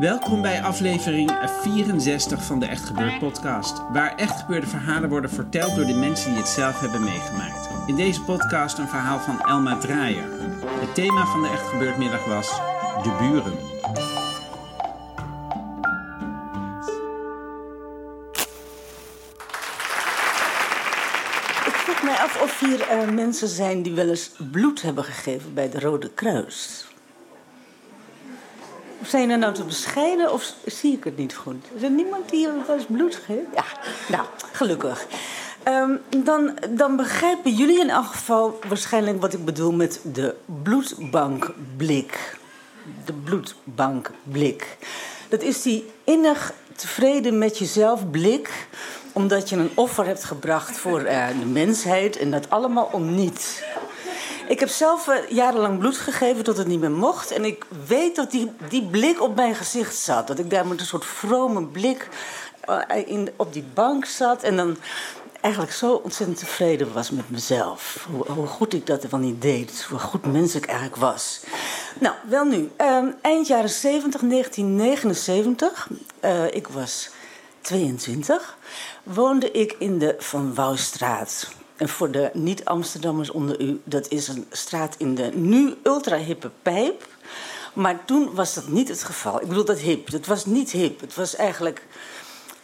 Welkom bij aflevering 64 van de Echt Gebeurd podcast, waar echt gebeurde verhalen worden verteld door de mensen die het zelf hebben meegemaakt. In deze podcast een verhaal van Elma Draaier. Het thema van de Echt Gebeurd middag was de buren. Ik vroeg mij af of hier eh, mensen zijn die wel eens bloed hebben gegeven bij de Rode Kruis. Zijn er nou te bescheiden of zie ik het niet goed? Is er niemand die wel eens bloed geeft? Ja, nou, gelukkig. Ehm, dan, dan begrijpen jullie in elk geval waarschijnlijk wat ik bedoel met de bloedbankblik. De bloedbankblik. Dat is die innig tevreden met jezelf blik omdat je een offer hebt gebracht voor eh, de mensheid en dat allemaal om niets. Ik heb zelf eh, jarenlang bloed gegeven tot het niet meer mocht. En ik weet dat die, die blik op mijn gezicht zat. Dat ik daar met een soort vrome blik eh, in, op die bank zat. En dan eigenlijk zo ontzettend tevreden was met mezelf. Hoe, goed ik dat wel niet deed. Hoe goed mens ik eigenlijk was. Nou, wel nu. eh, eind jaren 70, 1979. eh, ik was 22. Woonde ik in de Van Wouwstraat. En voor de niet-Amsterdammers onder u, dat is een straat in de nu ultra-hippe pijp. Maar toen was dat niet het geval. Ik bedoel dat hip. Het was niet hip. Het was eigenlijk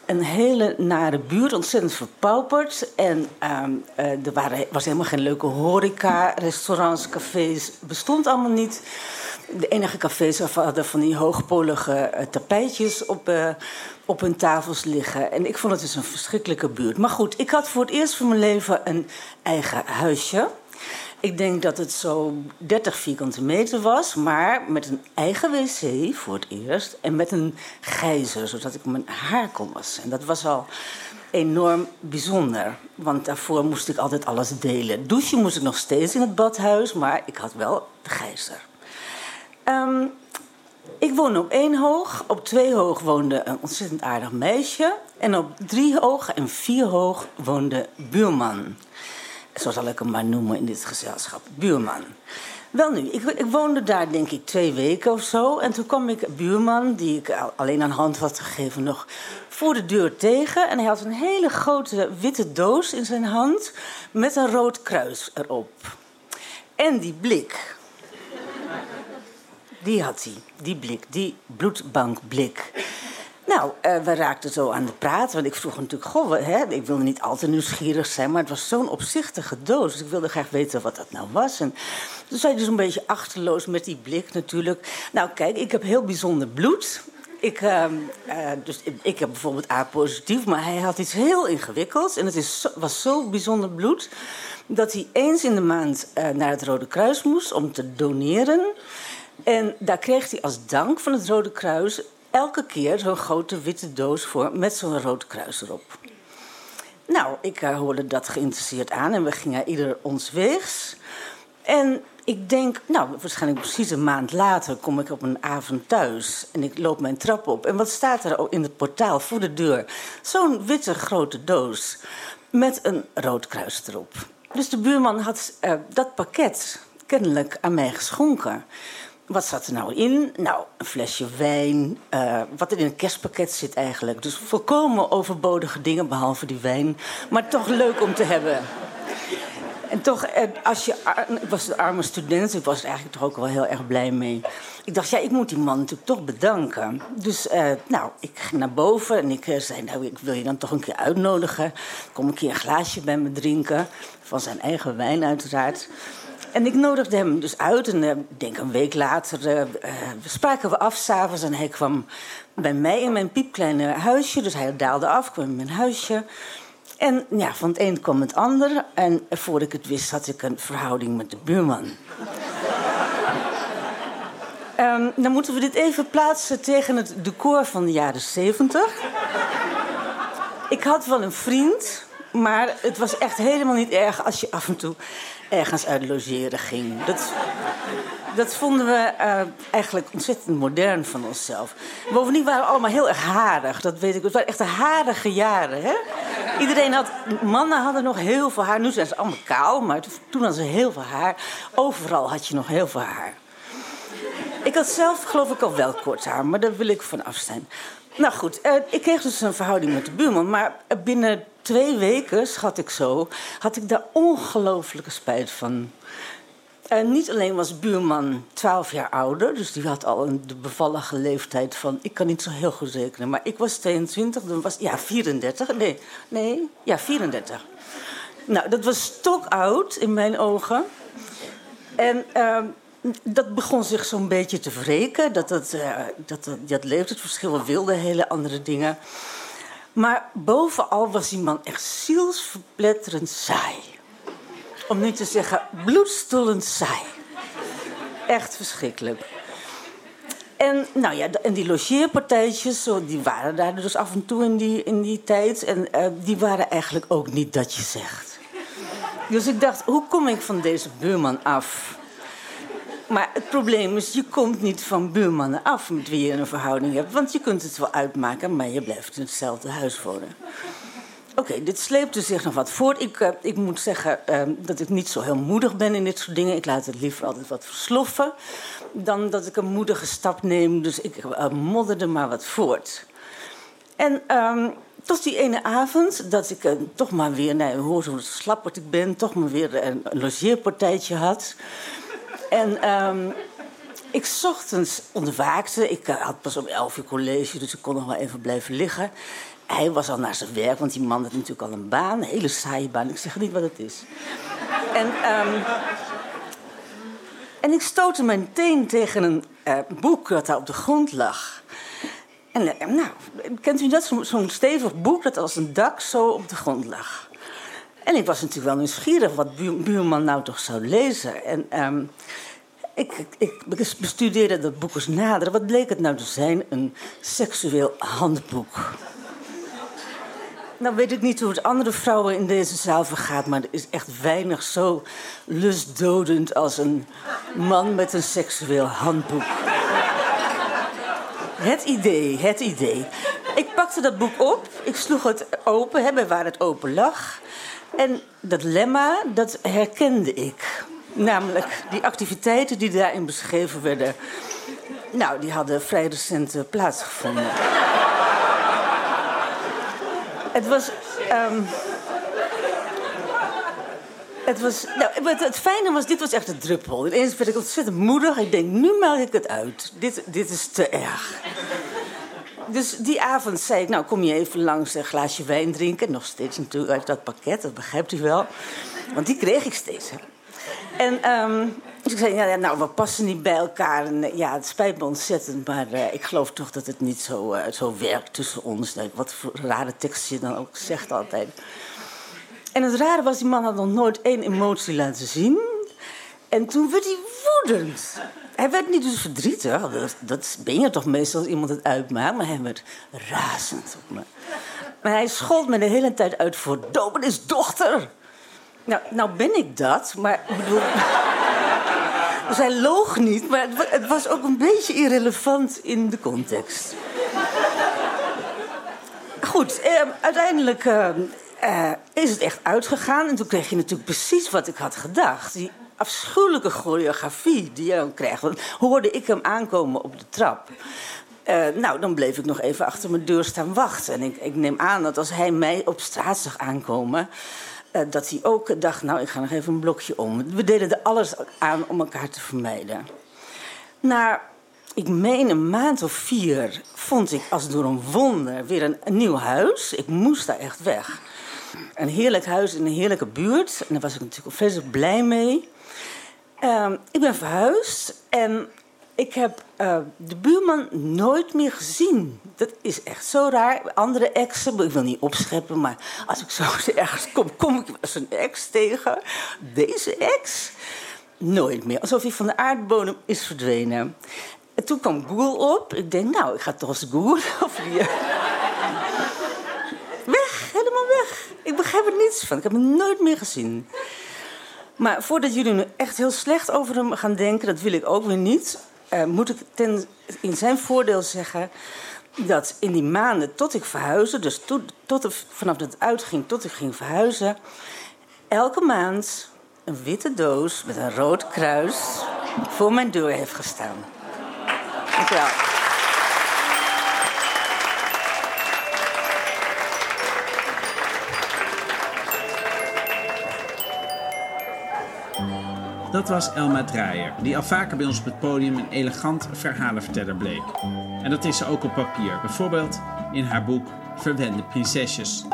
een hele nare buurt, ontzettend verpauperd. En ehm, eh, er waren, was helemaal geen leuke horeca, restaurants, cafés. bestond allemaal niet. De enige cafés hadden van die hoogpolige eh, tapijtjes op, eh, op hun tafels liggen. En ik vond het dus een verschrikkelijke buurt. Maar goed, ik had voor het eerst van mijn leven een eigen huisje. Ik denk dat het zo 30 vierkante meter was, maar met een eigen wc voor het eerst. En met een gijzer, zodat ik mijn haar kon wassen. En dat was al enorm bijzonder, want daarvoor moest ik altijd alles delen. Douchen moest ik nog steeds in het badhuis, maar ik had wel de gijzer. Ehm, ik woonde op één hoog. Op twee hoog woonde een ontzettend aardig meisje. En op drie hoog en vier hoog woonde buurman. Zo zal ik hem maar noemen in dit gezelschap. Buurman. Wel nu, ik, ik woonde daar denk ik twee weken of zo. En toen kwam ik buurman, die ik al- alleen aan hand had gegeven, nog voor de deur tegen. En hij had een hele grote witte doos in zijn hand met een rood kruis erop. En die blik, die had hij, die blik, die bloedbankblik. Nou, eh, we raakten zo aan de praat. Want ik vroeg natuurlijk, goh, hè, ik wilde niet al te nieuwsgierig zijn... maar het was zo'n opzichtige doos. Dus ik wilde graag weten wat dat nou was. En toen zei hij dus een beetje achterloos met die blik natuurlijk... nou, kijk, ik heb heel bijzonder bloed... Ik, ehm, eh, dus ik, heb bijvoorbeeld A-positief, maar hij had iets heel ingewikkelds. En het is was zo bijzonder bloed dat hij eens in de maand eh, naar het Rode Kruis moest om te doneren. En daar kreeg hij als dank van het Rode Kruis elke keer zo'n grote witte doos voor met zo'n rood kruis erop. Nou, ik eh, hoorde dat geïnteresseerd aan en we gingen ieder ons weegs. En ik denk, nou, waarschijnlijk precies een maand later kom ik op een avond thuis. En ik loop mijn trap op. En wat staat er in het portaal voor de deur? Zo'n witte grote doos met een rood kruis erop. Dus de buurman had eh, dat pakket kennelijk aan mij geschonken. Wat zat er nou in? Nou, een flesje wijn. eh, wat er in een kerstpakket zit eigenlijk. Dus volkomen overbodige dingen, behalve die wijn. Maar toch leuk om te hebben. En toch, eh, als je, ik was een arme student, ik was er eigenlijk toch ook wel heel erg blij mee. Ik dacht, ja, ik moet die man natuurlijk toch bedanken. Dus, eh, nou, ik ging naar boven en ik zei, nou, ik wil je dan toch een keer uitnodigen. Kom een keer een glaasje bij me drinken, van zijn eigen wijn uiteraard. En ik nodigde hem dus uit. En ik denk een week later uh, spraken we af s'avonds. En hij kwam bij mij in mijn piepkleine huisje. Dus hij daalde af, kwam in mijn huisje. En ja, van het een kwam het ander. En voor ik het wist, had ik een verhouding met de buurman. um, dan moeten we dit even plaatsen tegen het decor van de jaren zeventig. Ik had wel een vriend, maar het was echt helemaal niet erg als je af en toe ergens uit logeren ging. Dat, dat vonden we uh, eigenlijk ontzettend modern van onszelf. Bovendien waren we allemaal heel erg harig, dat weet ik. Het waren echt harige jaren, hè? Iedereen had... Mannen hadden nog heel veel haar. Nu zijn ze allemaal kaal, maar toen hadden ze heel veel haar. Overal had je nog heel veel haar. Ik had zelf geloof ik al wel kort haar, maar daar wil ik van af zijn. Nou goed, uh, ik kreeg dus een verhouding met de buurman. Maar binnen twee weken, schat ik zo, had ik daar ongelooflijke spijt van. En niet alleen was buurman 12 jaar ouder, dus die had al een, bevallige leeftijd van. Ik kan niet zo heel goed rekenen, maar ik was 22, dan was. Ja, 34. Nee, nee, ja, 34. Nou, dat was stokoud in mijn ogen. En. Uh, dat begon zich zo'n beetje te wreken. Dat, dat, uh, dat, dat, dat leeftijdsverschil wilde hele andere dingen. Maar bovenal was die man echt zielsverpletterend saai. Om niet te zeggen bloedstollend saai. Echt verschrikkelijk. En, nou ja, en die logeerpartijtjes, die waren daar dus af en toe in die, in die tijd. En uh, die waren eigenlijk ook niet dat je zegt. Dus ik dacht, hoe kom ik van deze buurman af? Maar het probleem is, je komt niet van buurmannen af met wie je een verhouding hebt. Want je kunt het wel uitmaken, maar je blijft in hetzelfde huis wonen. Oké, dit sleepte zich nog wat voort. Ik, uh, ik moet zeggen uh, dat ik niet zo heel moedig ben in dit soort dingen. Ik laat het liever altijd wat versloffen dan dat ik een moedige stap neem. Dus ik modderde maar wat voort. En um, tot die ene avond dat ik toch maar weer, nee, hoor hoe slapperd ik ben, toch maar weer een logeerpartijtje had. En um, ik ochtends ontwaakte. Ik uh, had pas om elf uur college, dus ik kon nog wel even blijven liggen. Hij was al naar zijn werk, want die man had natuurlijk al een baan. Een hele saaie baan. Ik zeg niet wat het is. En, um, en ik stootte mijn teen tegen een uh, boek dat daar op de grond lag. En uh, nou, kent u dat? Zo'n zo stevig boek dat als een dak zo op de grond lag. En ik was natuurlijk wel nieuwsgierig wat buur, buurman nou toch zou lezen. En ik, ik, ik, bestudeerde dat boek eens nader. Wat bleek het nou te zijn? Een seksueel handboek. Nou weet ik niet hoe het andere vrouwen in deze zaal vergaat... maar er is echt weinig zo lustdodend als een man met een seksueel handboek. Het idee, het idee. Ik pakte dat boek op, ik sloeg het open, hè, waar het open lag... En dat lemma, dat herkende ik. Namelijk die activiteiten die daarin beschreven werden. Nou, die hadden vrij recent uh, plaatsgevonden. het was. Um, het was. Nou, het, het, fijne was, dit was echt een druppel. Ineens werd ik ontzettend moedig. Ik denk, nu maak ik het uit. Dit, dit is te erg dus die avond zei ik, nou kom je even langs een glaasje wijn drinken. Nog steeds natuurlijk uit dat pakket, dat begrijpt u wel. Want die kreeg ik steeds. En um, dus ik zei, ja, nou, we passen niet bij elkaar. En, eh, ja, het spijt me ontzettend, maar uh, ik geloof toch dat het niet zo, uh, zo werkt tussen ons. Wat voor rare tekst je dan ook zegt altijd. En het rare was, die man had nog nooit één emotie laten zien. En toen werd hij woedend. Hij werd niet dus verdrietig. Dat, ben je toch meestal als iemand het uitmaakt. Maar hij werd razend op me. Maar hij schold me de hele tijd uit voor dochter. Nou, nou ben ik dat, maar ik bedoel... Dus hij loog niet, maar het, was ook een beetje irrelevant in de context. Goed, eh, uiteindelijk eh, eh, is het echt uitgegaan. En toen kreeg je natuurlijk precies wat ik had gedacht. Die afschuwelijke choreografie die je dan krijgt. Want hoorde ik hem aankomen op de trap. Uh, nou, dan bleef ik nog even achter mijn deur staan wachten. En ik, ik neem aan dat als hij mij op straat zag aankomen. Uh, dat hij ook dacht, nou, ik ga nog even een blokje om. We deden er alles aan om elkaar te vermijden. Na, ik meen een maand of vier, vond ik als door een wonder weer een nieuw huis. Ik moest daar echt weg. Een heerlijk huis in een heerlijke buurt. En daar was ik natuurlijk vreselijk blij mee. Ehm, ik ben verhuisd en ik heb uh, de buurman nooit meer gezien. Dat is echt zo raar. Andere exen, ik wil niet opscheppen, maar als ik zo ergens kom, kom ik als een ex tegen. Deze ex? Nooit meer. Alsof hij van de aardbodem is verdwenen. En toen kwam Google op. Ik denk, nou, ik ga toch eens googlen of die... weg, helemaal weg. Ik begrijp er niets van. Ik heb hem nooit meer gezien. Maar voordat jullie nu echt heel slecht over hem gaan denken, dat wil ik ook weer niet, uh, moet ik ten, in zijn voordeel zeggen dat in die maanden tot ik verhuisde, dus to, tot vanaf dat het uitging tot ik ging verhuizen, elke maand een witte doos met een rood kruis voor mijn deur heeft gestaan. Dank Dat was Elma Draaier, die al vaker bij ons op het podium een elegant verhalenverteller bleek. En dat is ze ook op papier, bijvoorbeeld in haar boek Verwende Prinsesjes.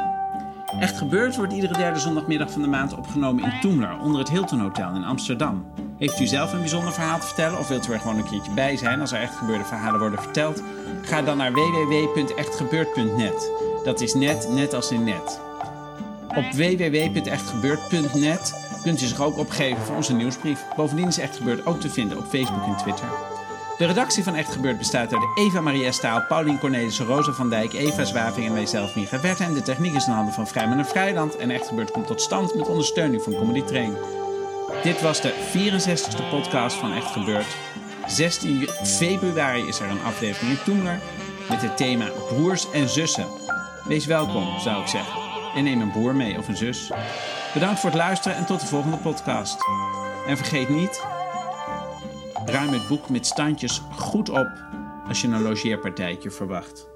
Echt gebeurd wordt iedere derde zondagmiddag van de maand opgenomen in Toemler, onder het Hilton Hotel in Amsterdam. Heeft u zelf een bijzonder verhaal te vertellen of wilt u er gewoon een keertje bij zijn als er echt gebeurde verhalen worden verteld? Ga dan naar www.echtgebeurd.net. Dat is net, net als in net. Op www.echtgebeurd.net kunt u zich ook opgeven voor onze nieuwsbrief. Bovendien is Echt Gebeurd ook te vinden op Facebook en Twitter. De redactie van Echt Gebeurd bestaat uit Eva Maria Staal, Paulien Cornelissen, Rosa van Dijk, Eva Zwaving en mijzelf, Micha Werten. En de techniek is in handen van Vrijman en Vrijland. En Echt Gebeurd komt tot stand met ondersteuning van Comedy Train. Dit was de 64ste podcast van Echt Gebeurd. 16 februari is er een aflevering in Toemler met het thema broers en zussen. Wees welkom, zou ik zeggen. En neem een broer mee of een zus. Bedankt voor het luisteren en tot de volgende podcast. En vergeet niet, ruim het boek met standjes goed op als je een logeerpartijtje verwacht.